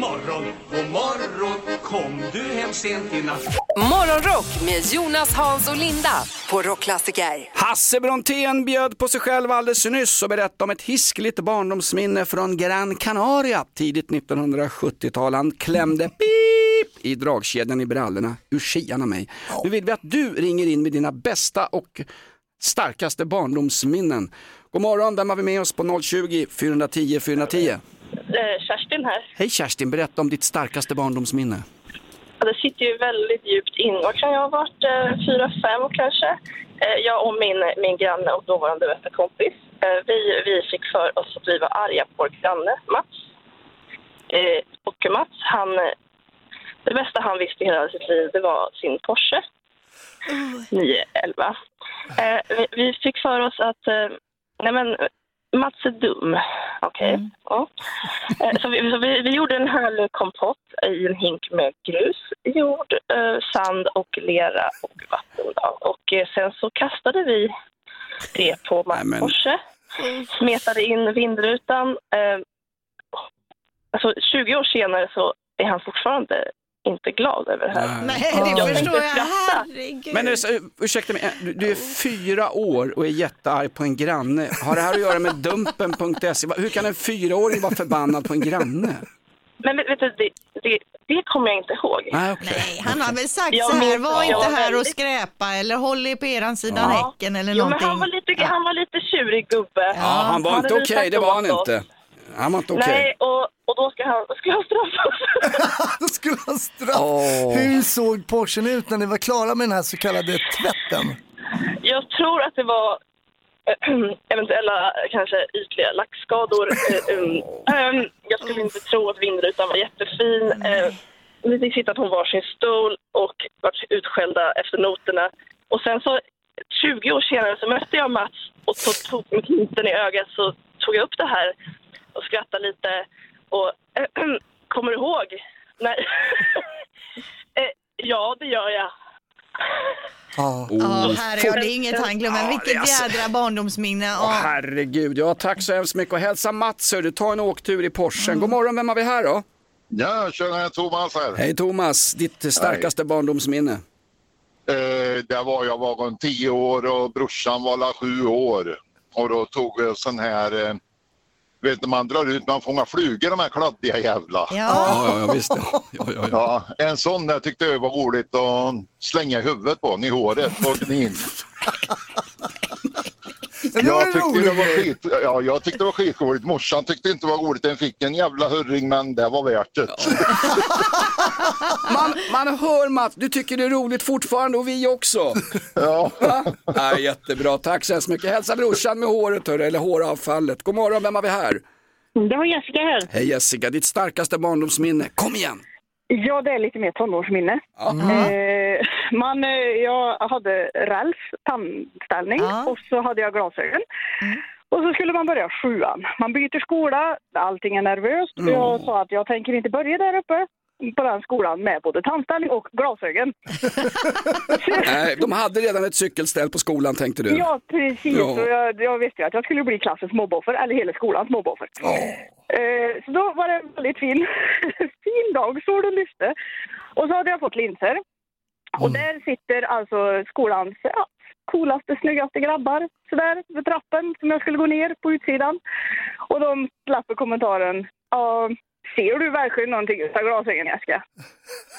Morgon, god morgon Kom du hem sent i natt Morgonrock med Jonas, Hans och Linda på Rockklassiker. Hasse Brontén bjöd på sig själv alldeles nyss och berättade om ett hiskligt barndomsminne från Gran Canaria tidigt 1970-tal. Han klämde pip i dragkedjan i brallorna, ur skian mig. Nu vill vi att du ringer in med dina bästa och starkaste barndomsminnen. God morgon, vem har vi med oss på 020 410 410? Eh, Kerstin här. Hej Kerstin, berätta om ditt starkaste barndomsminne. Ja, Det sitter ju väldigt djupt in. Vad kan jag ha varit? Eh, fyra, fem kanske. Eh, jag och min, min granne och dåvarande bästa kompis. Vi, vi fick för oss att vi var arga på vår granne Mats. Och Mats, han, det bästa han visste i hela sitt liv, det var sin Porsche 911. Eh, vi, fick för oss att, nej men, Mats är dum. Okej. Ja. Eh, Så, vi, så vi, vi gjorde en hölkompott i en hink med grus, jord, eh, sand och lera och vatten. Och eh, sen så kastade vi det på Mats Porsche, smetade in vindrutan. Alltså 20 år senare så är han fortfarande inte glad över det här. Nej, det Jag förstår jag. Herregud. Men är ursäkta mig, du, du är fyra år och är jättearg på en granne. Har det här att göra med Dumpen.se? Hur kan en fyraåring vara förbannad på en granne? Men vet vet du, det, det, det kommer jag inte ihåg. Nej, okej. Nej, han har väl sagt Jag så här, var inte var här och skräpa eller håll er på eran sida Ja. häcken eller Jo, men någonting. han var lite, han var lite tjurig gubbe. Ja, han var inte hade okej, visat det var han oss. inte. Han var inte okej. Nej, då han, ska han straffas. Då skulle han straff. Åh. Hur såg Porschen ut när ni var klara med den här så kallade tvätten? Jag tror att det var eventuella kanske ytliga lackskador. Eh, um, ehm, jag skulle inte tro att vindrutan var jättefin. Eh, Vi fick sitta på varsin stol och vart utskällda efter noterna. Och sen så 20 år senare så mötte jag Mats och så tog med knyten i ögat så tog jag upp det här och skrattade lite. Och kommer du ihåg? Nej. eh, ja, det gör jag. Ja. Ja, herre, ja, det är inget han glömmer. Är Vilket alltså- jädra barndomsminne. Åh, Ja. herregud, ja tack så hemskt mycket och hälsa Mats hörru, ta en åktur i Porschen. God morgon, vem har vi här då? Ja, tjena Thomas här. Hej Thomas, ditt starkaste barndomsminne? Eh, det var jag var runt 10 år och brorsan var la 7 år. Och då tog jag sån här, eh, vet du man drar ut, man fångar flugor de här kladdiga jävla. Ja. Ja, ja, visst ja. ja, ja, ja. Ja, en sån där tyckte jag var roligt att slänga huvudet på, i håret på kanin. Jag tyckte, det var skit, ja, jag tyckte det var skitroligt. Morsan tyckte inte det var roligt. Den fick en jävla hurring men det var värt det. Man, man hör Mats, du tycker det är roligt fortfarande och vi också. Ja. Va? Ja, jättebra, tack så hemskt mycket. Hälsa brorsan med håret hörru, eller håravfallet. God morgon, vem har vi här? Det var Jessica här. Hej Jessica, ditt starkaste barndomsminne. Kom igen! Ja, det är lite mer tonårsminne. Eh, man, eh, jag hade räls, tandställning och så hade jag glasögon. Och så skulle man börja sjuan. Man byter skola, allting är nervöst. Mm. Jag sa att jag tänker inte börja där uppe på den skolan med både tandställning och glasögon. Nej, de hade redan ett cykelställ på skolan tänkte du. Ja, precis. Ja. Och jag, jag visste ju att jag skulle bli klassens småboffer, eller hela skolans småboffer. Eh, så då var det en väldigt fin, fin dag, solen lyste. Och så hade jag fått linser. Och där sitter alltså skolans ja, coolaste, snyggaste grabbar sådär vid trappen som jag skulle gå ner på utsidan. Och de släpper kommentaren. Ja, ser du verkligen någonting utav glasögonen Jessica?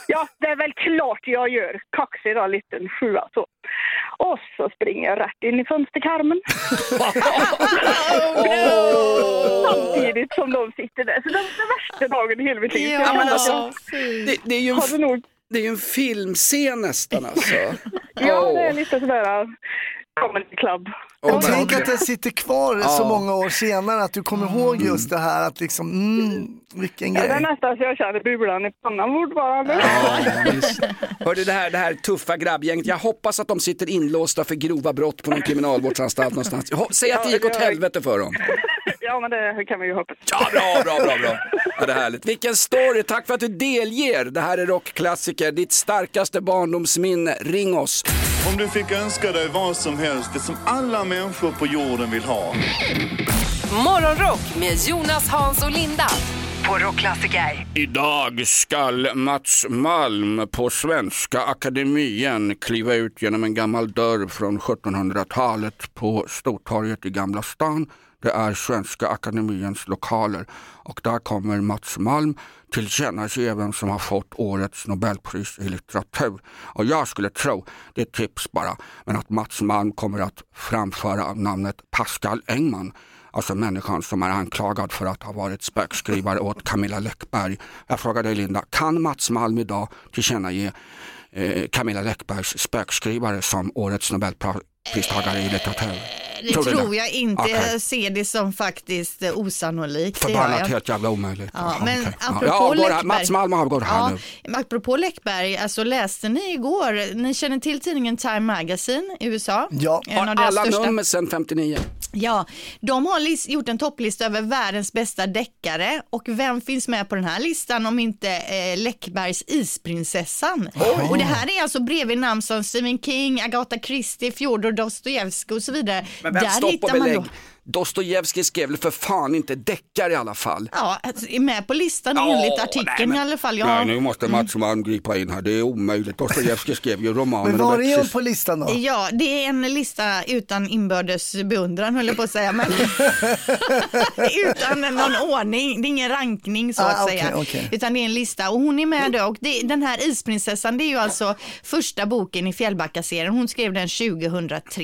Ja, det är väl klart jag gör. Kaxig då, liten sjua så. Och så springer jag rätt in i fönsterkarmen. Samtidigt som de sitter där. Så det var den värsta dagen i hela mitt liv. Ja, men alltså, det, det är ju en, det är ju en filmscen nästan alltså. Ja, det är lite sådär comedy club. Och tänk att det sitter kvar så Ja. många år senare, att du kommer ihåg just det här att liksom, mm, vilken Ja, det är grej. nästan så jag känner bubblan i pannan fortfarande. Hörde det här, det här tuffa grabbgänget, jag hoppas att de sitter inlåsta för grova brott på någon kriminalvårdsanstalt någonstans. Säg att det gick åt helvete för dem. Ja, men det kan man ju hoppas. Ja, bra, bra, bra, bra. Ja, det är härligt. Vilken story, tack för att du delger. Det här är rockklassiker, ditt starkaste barndomsminne. Ring oss. Om du fick önska dig vad som helst, det som alla människor på jorden vill ha. Morgonrock med Jonas, Hans och Linda på Rockklassiker. Idag skall Mats Malm på Svenska Akademien kliva ut genom en gammal dörr från 1700-talet på Stortorget i Gamla stan. Det är Svenska Akademiens lokaler och där kommer Mats Malm tillkännage vem som har fått årets Nobelpris i litteratur. Och jag skulle tro, det är ett tips bara, men att Mats Malm kommer att framföra namnet Pascal Engman. Alltså människan som är anklagad för att ha varit spökskrivare åt Camilla Läckberg. Jag frågar dig Linda, kan Mats Malm idag tillkännage eh, Camilla Läckbergs spökskrivare som årets Nobelpris? Nobelpristagare i litteratur? Det du tror jag inte. Okej. Jag ser det som faktiskt eh, osannolikt. Förbannat jag. helt jävla omöjligt. Ja, Jaha, men okej. apropå här. Läckberg. Mats Malm avgår här Ja, nu. apropå Läckberg, alltså läste ni igår, ni känner till tidningen Time Magazine i USA? Ja. En Har av alla största. nummer sedan 59. Ja, de har gjort en topplista över världens bästa deckare och vem finns med på den här listan om inte eh, Läckbergs Isprinsessan? Och det här är alltså bredvid namn som Stephen King, Agatha Christie, Fjodor Dostojevskij och så vidare. Men vem, Där stopp och belägg. då... Dostojevskij skrev väl för fan inte deckare i alla fall. Ja, alltså, är med på listan Ja, enligt artikeln i alla fall. Jag... Nej, nu måste Mats Malm gripa in här, det är omöjligt. Dostojevskij skrev ju romaner. Men var är hon på listan då? Ja, det är en lista utan inbördes beundran höll jag på att säga. Men utan någon ordning, det är ingen rankning så Ah, att säga. okej. Utan det är en lista och hon är med då. Och det, den här Isprinsessan, det är ju alltså första boken i Fjällbacka-serien. Hon skrev den 2003.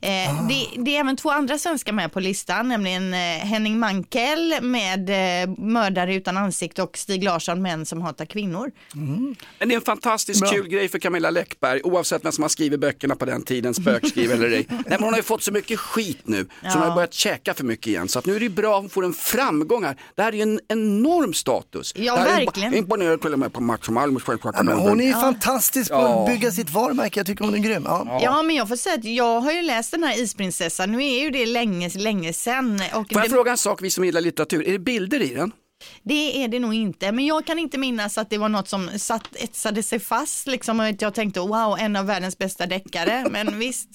Eh, det, det är även två andra svenskar med på listan, nämligen eh, Henning Mankell med eh, Mördare utan ansikte och Stig Larsson, Män som hatar kvinnor. Men det är en fantastiskt Bra. kul grej för Camilla Läckberg, oavsett vem som har skrivit böckerna på den tiden, spökskriv eller ej. Nej, men hon har ju fått så mycket skit nu, så hon har Ja. börjat käka för mycket igen. Så att nu är det bra att hon får en framgång här. Det här är ju en enorm status. Ja, verkligen. Imponerad till och med på Mats Malms självklart. Ja, hon är ju Ja. fantastisk på Ja. att bygga sitt varumärke, jag tycker hon är grym. Ja. Ja, men jag får säga att jag har ju läst den här Isprinsessan. Nu är ju det länge, länge sedan. Och Får jag det, fråga en sak, vi som gillar litteratur, är det bilder i den? det är det nog inte, men jag kan inte minnas att det var något som satt, etsade sig fast. Liksom, och jag tänkte wow, en av världens bästa deckare. Men visst,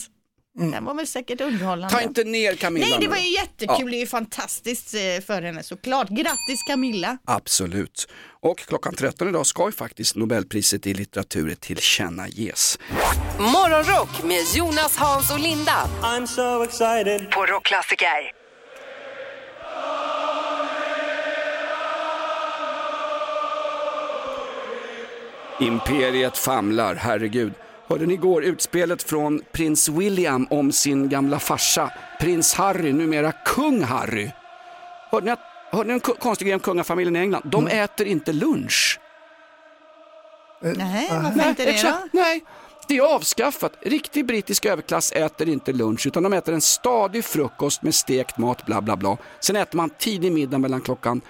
den var väl säkert underhållande. Ta inte ner Camilla Nej, det var ju jättekul. Det är ju fantastiskt eh, för henne såklart. Grattis Camilla. Absolut. Och klockan 13 idag ska ju faktiskt Nobelpriset i litteratur tillkännages. Morgonrock med Jonas, Hans och Linda. I'm so excited. På Rockklassiker. Imperiet famlar, herregud. Hörde ni igår utspelet från prins William om sin gamla farsa, prins Harry, numera kung Harry? Hörde ni, att, hörde ni en ko- konstig grej om kungafamiljen i England? De äter inte lunch. Nej, varför inte det exakt. då? Nej, det är avskaffat. Riktig brittisk överklass äter inte lunch utan de äter en stadig frukost med stekt mat, bla bla bla. Sen äter man tidig middag mellan klockan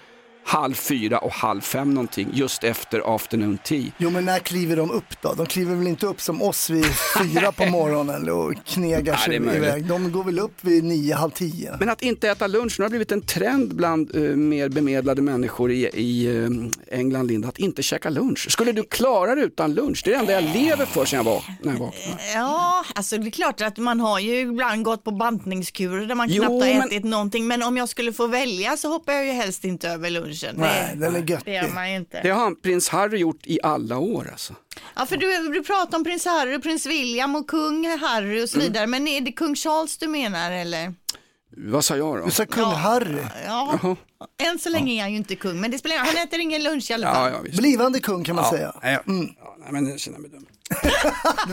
halv fyra och halv fem någonting, just efter afternoon tea. Jo men när kliver de upp då? De kliver väl inte upp som oss vid fyra på morgonen och knegar Nej, sig det är möjligt. iväg. De går väl upp vid nio, halv tio. Men att inte äta lunch, nu har blivit en trend bland eh, mer bemedlade människor i, i eh, England, Linda, att inte käka lunch. Skulle du klara dig utan lunch? Det är det enda jag lever för sen jag var, när jag vaknade. Ja, alltså det är klart att man har ju ibland gått på bantningskurer där man Jo, knappt har men- ätit någonting. Men om jag skulle få välja så hoppar jag ju helst inte över lunchen. Nej, det, den är det gör man ju inte. Det har prins Harry gjort i alla år alltså. Ja, för du, du pratar om prins Harry, och prins William och kung Harry och så Mm. vidare. Men är det kung Charles du menar eller? Vad sa jag då? Du sa kung Harry. Ja, Jaha. än så länge är han ju inte kung, men det spelar ingen roll. Han äter ingen lunch i alla fall. Ja, ja. Blivande kung kan man Ja, säga. nej, ja, ja, nej, men jag känner mig dum. Du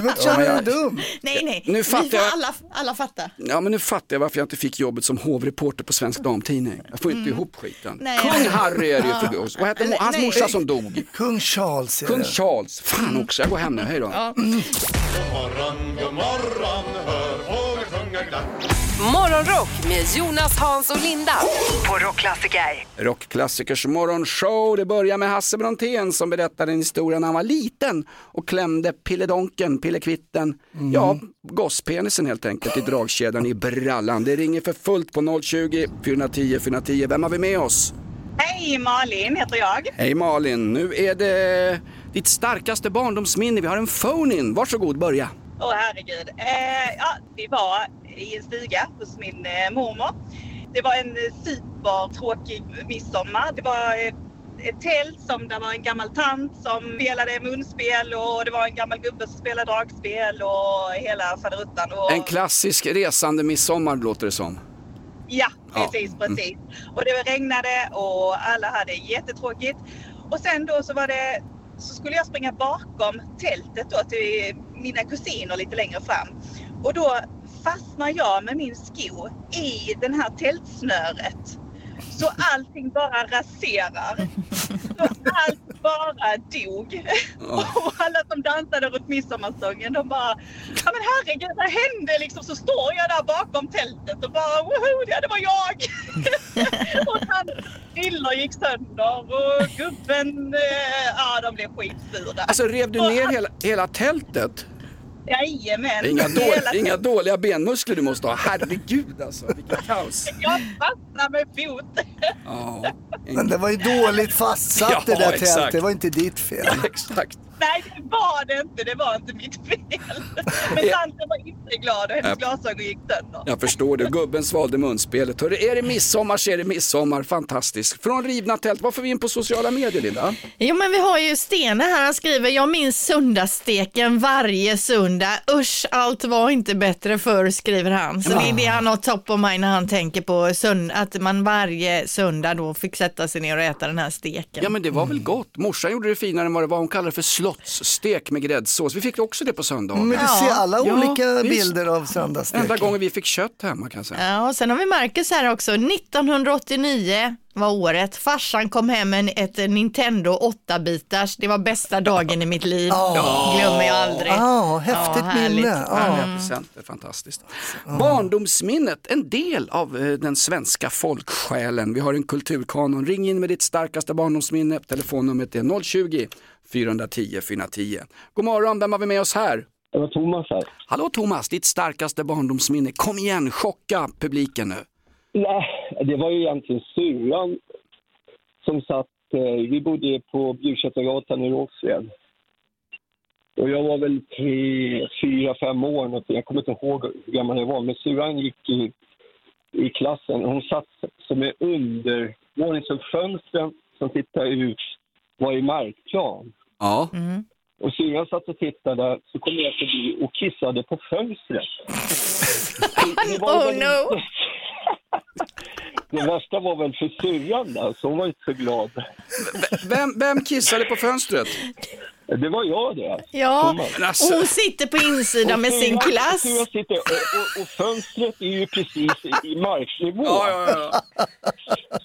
behöver inte Ja, känna dig jag- dum. Nej, nej, Nu fattar jag- alla, alla fatta. Ja men nu fattar jag varför jag inte fick jobbet som hovreporter på Svensk Damtidning. Jag får inte ihop skiten. Mm. Nej. Kung Harry är det ju Ja. för oss. Vad hette hans nej. morsa som dog? Kung Charles är Kung det. Charles. Fan också, jag går hem nu, hej då. Ja. God morgon, god morgon, hör fåglar sjunga glatt. Morgonrock med Jonas, Hans och Linda. På Rockklassiker. Rockklassikers morgonshow. Det börjar med Hasse Brontén som berättade en historia när han var liten och klämde pilledonken, pillekvitten, Mm. ja, gosspenisen helt enkelt i dragkedjan i brallan. Det ringer för fullt på 020 410 410. Vem har vi med oss? Hej, Malin heter jag. Hej Malin, nu är det ditt starkaste barndomsminne. Vi har en phone-in. Varsågod, börja. Åh herregud. Eh, ja, vi var i en stuga hos min eh, mormor. Det var en eh, supertråkig midsommar. Det var ett, ett tält som där var en gammal tant som spelade munspel och det var en gammal gubbe som spelade dragspel och hela faderuttan. Och... En klassisk resande midsommar låter det som. Ja, Ja. precis, precis. Och det regnade och alla hade jättetråkigt. Och sen då så var det så skulle jag springa bakom tältet då till mina kusiner lite längre fram. Och då fastnar jag med min sko i den här tältsnöret. Så allting bara raserar. Så allt bara dog. Och alla som dansade runt midsommarstången de bara, ja men herregud vad hände liksom? Så står jag där bakom tältet och bara, woho, det var jag! Brillor gick sönder och gubben, eh, ja de blev skitsura. Alltså rev du ner hela, hela tältet? Jajamän! Inga, då, inga dåliga benmuskler du måste ha. Herregud alltså, vilket kaos. Jag fastnade med fot. Ja, Men det var ju dåligt fastsatt Ja, det där exakt. tältet, det var inte ditt fel. exakt. Nej, det var det inte. Det var inte mitt fel. Men tanten var inte glad och hennes Ja. glasögon gick sönder. Jag förstår det, gubben svalde munspelet. Hörru, är det midsommar så är det midsommar, fantastiskt. Från rivna tält, vad får vi in på sociala medier Linda? Jo men vi har ju Stene här, han skriver jag minns söndagssteken varje söndag. Usch, allt var inte bättre förr skriver han. Så det är det han har top of mind när han tänker på sönd- att man varje söndag då fick sätta sig ner och äta den här steken. Ja men det var väl gott. Morsan gjorde det finare än vad det var. Hon kallade det för slottsstek med gräddsås. Vi fick också det på söndagen. Men du ser alla Ja, olika visst. bilder av söndagssteken. Enda gången vi fick kött hemma kan jag säga. Ja, och sen har vi Marcus här också. 1989 var året. Farsan kom hem med ett Nintendo 8-bitars. Det var bästa dagen i mitt liv. Glömmer jag aldrig. Ja, häftigt härligt. minne. Är fantastiskt. Barndomsminnet, en del av eh, den svenska folksjälen. Vi har en kulturkanon. Ring in med ditt starkaste barndomsminne. Telefonnumret är 020 410 410. God morgon, vem har vi med oss här? Det var Thomas här. Hallå Thomas, ditt starkaste barndomsminne. Kom igen, chocka publiken nu. Nej, det var ju egentligen syrran som satt, eh, vi bodde på Bjursättargatan i Rågsved. Och jag var väl tre, fyra, fem år någonting. Jag kommer inte ihåg hur gammal jag var. Men syrran gick i, i klassen. Hon satt som en undervåning, så fönstren som tittade ut var i markplan. Ja. Och syrran satt och tittade, så kom jag förbi och kissade på fönstret. Oh väl no! Det värsta var väl för syrran där, så hon var inte så glad. Vem, vem kissade på fönstret? Det var jag det. Ja, alltså- och hon sitter på insidan med sin klass. syrran sitter, och, och, och fönstret är ju precis i, i marknivå. Ja, ja, ja.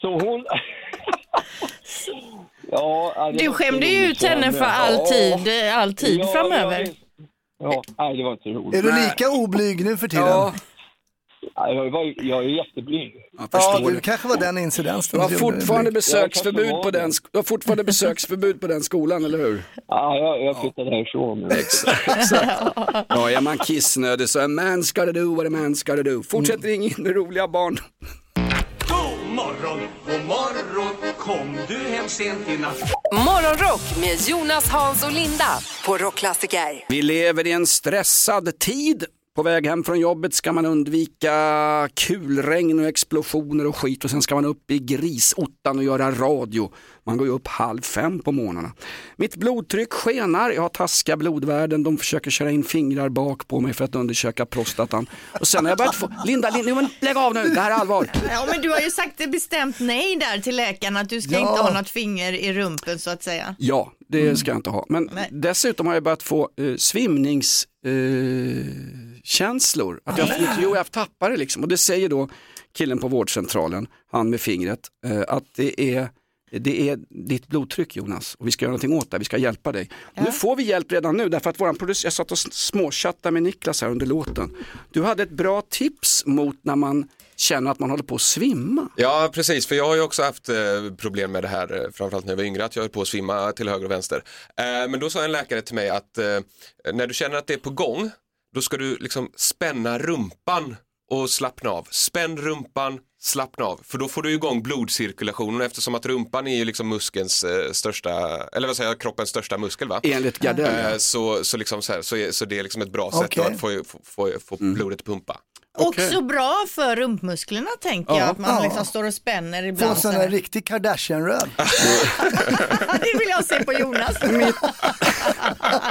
Så hon... ja, Du skämde ju ut henne för alltid, alltid Ja, framöver. Ja, ja, nej det var inte roligt. Är du lika oblyg nu för tiden? Ja. Ja, jag, var, jag är jätteblyg. Jag Ja, förstår det. kanske var den incidenten. Du har gjorde dig fortfarande besöksförbud på den, sk- du har fortfarande besöksförbud på den skolan, eller hur? Ja, jag, jag flyttade härifrån. men- Ja, är man kissnödig så är man ska det do what a man ska det do. Fortsätt ringa in med roliga barn. God morgon, god morgon Kom du hem sent i natt Morgonrock med Jonas, Hans och Linda på Rockklassiker. Vi lever i en stressad tid. På väg hem från jobbet ska man undvika kulregn och explosioner och skit och sen ska man upp i grisottan och göra radio. Man går ju upp halv fem på morgnarna. Mitt blodtryck skenar, jag har taskiga blodvärden, de försöker köra in fingrar bak på mig för att undersöka prostatan. Och sen har jag börjat få, Linda, Linda men lägg av nu, det här är allvar. Ja, men du har ju sagt bestämt nej där till läkaren att du ska Ja. inte ha något finger i rumpen så att säga. Ja, det ska jag inte ha. Men Nej. dessutom har jag börjat få eh, svimnings... Eh, känslor. Att jag, jo, jag tappar det liksom. Och det säger då killen på vårdcentralen, han med fingret, eh, att det är det är ditt blodtryck Jonas och vi ska göra någonting åt det, vi ska hjälpa dig. Och Nu får vi hjälp redan nu därför att våran producent, jag satt och småchattade med Niklas här under låten. Du hade ett bra tips mot när man känner att man håller på att svimma. Ja, precis, för jag har ju också haft eh, problem med det här, eh, framförallt när jag var yngre, att jag höll på att svimma till höger och vänster. Eh, men då sa en läkare till mig att eh, när du känner att det är på gång, då ska du liksom spänna rumpan och slappna av. Spänn rumpan, slappna av, för då får du igång blodcirkulationen eftersom att rumpan är ju liksom muskelns eh, största, eller vad säger jag, kroppens största muskel va? Enligt Gardell, ja. Eh, så, så, liksom så, här, så, är, så det är liksom ett bra sätt Okej. att få, få, få, få blodet att pumpa. Också bra för rumpmusklerna tänker jag, Ja. att man Ja. liksom står och spänner Få ibland. sån här sådär. riktig Kardashian-röv. Det vill jag se på Jonas.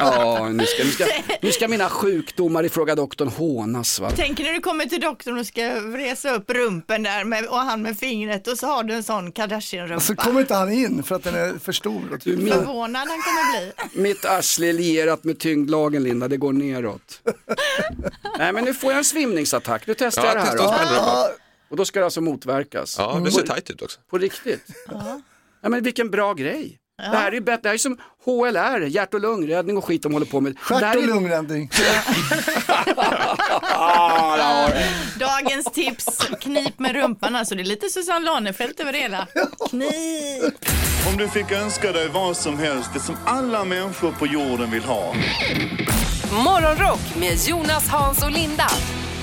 Ja, nu ska, nu, ska, nu ska mina sjukdomar i Fråga doktorn hånas. Va? Tänk när du kommer till doktorn och ska resa upp rumpen där med, och han med fingret och så har du en sån Kardashian-rumpa. Så kommer inte han in för att den är för stor. Du, min, Förvånad han kommer bli. mitt arsle är lierat med tyngdlagen Linda, det går neråt. Nej men nu får jag en svimningsattack, nu testar Ja, jag det här. Då. Och då ska det alltså motverkas. Ja, det ser tajt ut också. På riktigt. Ja. men vilken bra grej. Det här är bättre, det här är som HLR, hjärt och lungräddning och skit de håller på med. Stjärt och är- lungräddning. Ah. Dagens tips, knip med rumpan alltså. Det är lite Susanne Lanefelt över det hela. Knip! Om du fick önska dig vad som helst, det som alla människor på jorden vill ha. Morgonrock med Jonas, Hans och Linda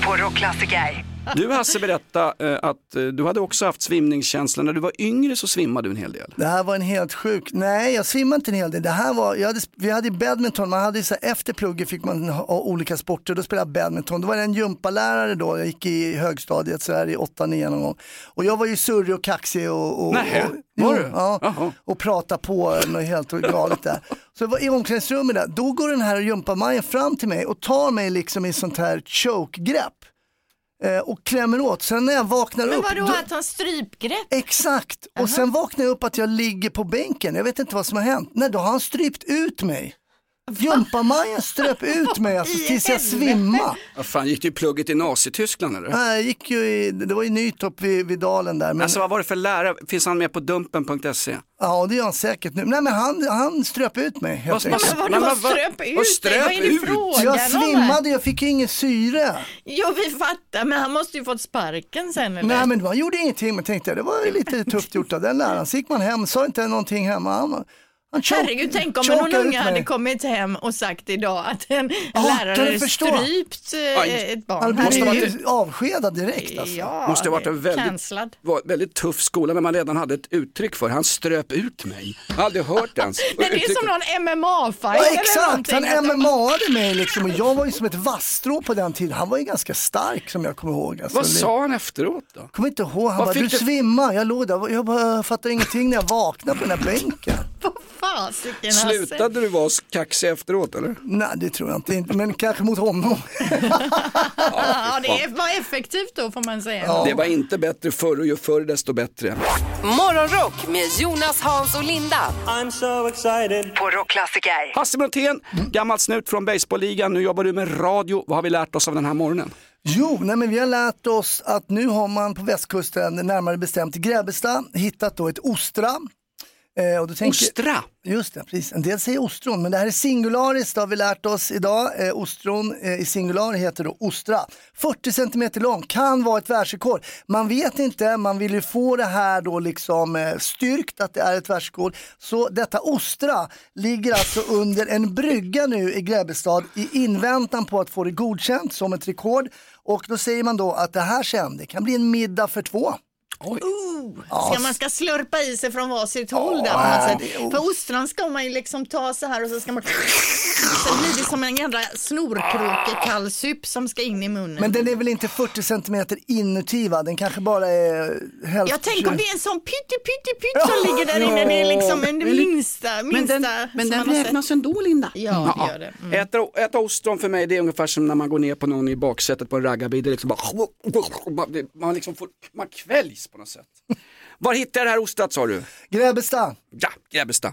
på Rockklassiker. Du Hasse berätta eh, att eh, du hade också haft svimningskänsla. När du var yngre så svimmade du en hel del. Det här var en helt sjuk, nej jag svimmade inte en hel del. Det här var, hade, vi hade badminton, man hade så här, efter plugget fick man ha olika sporter, då spelade jag badminton. Då var det en gympalärare då, jag gick i högstadiet så här i 8-9 någon gång. Och jag var ju surrig och kaxig och, och, Nähä, och, var du? Ja, och prata på något helt galet där. Så var i omklädningsrummet där, då går den här gympamajen fram till mig och tar mig liksom i sånt här choke-grepp. Eh, och klämmer åt. Sen när jag vaknar Men upp. vadå, då- att han strypgrepp? Exakt, och sen vaknar jag upp att jag ligger på bänken. Jag vet inte vad som har hänt. Nej, då har han strypt ut mig. Gympamajen ströp ut mig alltså, tills jag svimmade. Vad fan, gick du i plugget i Nazityskland eller? Nej, Jag gick ju i, det var i Nytorp vid, vid dalen där. Men, Alltså vad var det för lärare? Finns han med på dumpen.se? Ja, det gör han säkert nu. Nej, men han, han ströp ut mig. helt Vad- enkelt. Men vadå vad- ströp ut vad ströp dig? Vad är det ut? frågan Jag svimmade, jag fick ju ingen syre. Jo, vi fattar, men han måste ju fått sparken sen eller? Nej, men man gjorde ingenting, men tänkte jag, det var ju lite tufft gjort av den läraren. Så gick man hem, sa inte någonting hemma. Herregud, tänk om någon unge hade kommit hem och sagt idag att en Ja, lärare strypt eh, Aj. ett barn. Han Herregud. ju avskedad direkt alltså. Ja, måste ha varit en väldigt, var väldigt tuff skola när man redan hade ett uttryck för Han ströp ut mig. Jag har aldrig hört det ens. Men det är som någon MMA-fight Ja, eller exakt, han MMA-ade mig liksom och jag var ju som ett vasstrå på den tiden. Han var ju ganska stark som jag kommer ihåg. Alltså, Vad sa han efteråt då? kommer inte ihåg, han Vad bara, du du- svimmar. Jag låg där, jag bara fattade ingenting när jag vaknade på den här bänken. Fasiken Hasse. Slutade du vara kaxig efteråt eller? Nej, det tror jag inte, men kanske mot honom. Ja, det var effektivt då får man säga. Det var inte bättre förr och ju förr desto bättre. Morgonrock med Jonas, Hans och Linda. I'm so excited. På Rockklassiker. Hasse Brontén, gammal snut från baseballligan. Nu jobbar du med radio. Vad har vi lärt oss av den här morgonen? Jo, nej men vi har lärt oss att nu har man på västkusten, närmare bestämt i Grebbestad, hittat då ett ostra. Eh, och tänker, Ostra? Just det, precis. En del säger ostron, men det här är singularis, det har vi lärt oss idag. Eh, ostron eh, i singular heter då ostra. 40 cm lång, kan vara ett världsrekord. Man vet inte, man vill ju få det här då liksom eh, styrkt att det är ett världsrekord. Så detta ostra ligger alltså under en brygga nu i Grebbestad i inväntan på att få det godkänt som ett rekord. Och då säger man då att det här sen, det kan bli en middag för två. Oh, ska man ska slurpa i sig från varsitt håll där på Ja, något sätt. För ostron ska man ju liksom ta så här och så ska man så blir det som en jävla snorkråkekallsup som ska in i munnen. Men den är väl inte 40 cm inuti va? Den kanske bara är hälften. Jag tänker om det är en sån pytte pytte pytte som ligger där inne. Det är liksom en minsta, minsta Men den, men den räknas ändå Linda. Ja, det gör det. Mm. Äta, äta ostron för mig det är ungefär som när man går ner på någon i baksätet på en raggarbil. Det är liksom bara, man- liksom får, man kväljs på något sätt. Var hittar jag det här ostrat sa du? Grebbestad. Ja, Grebbestad.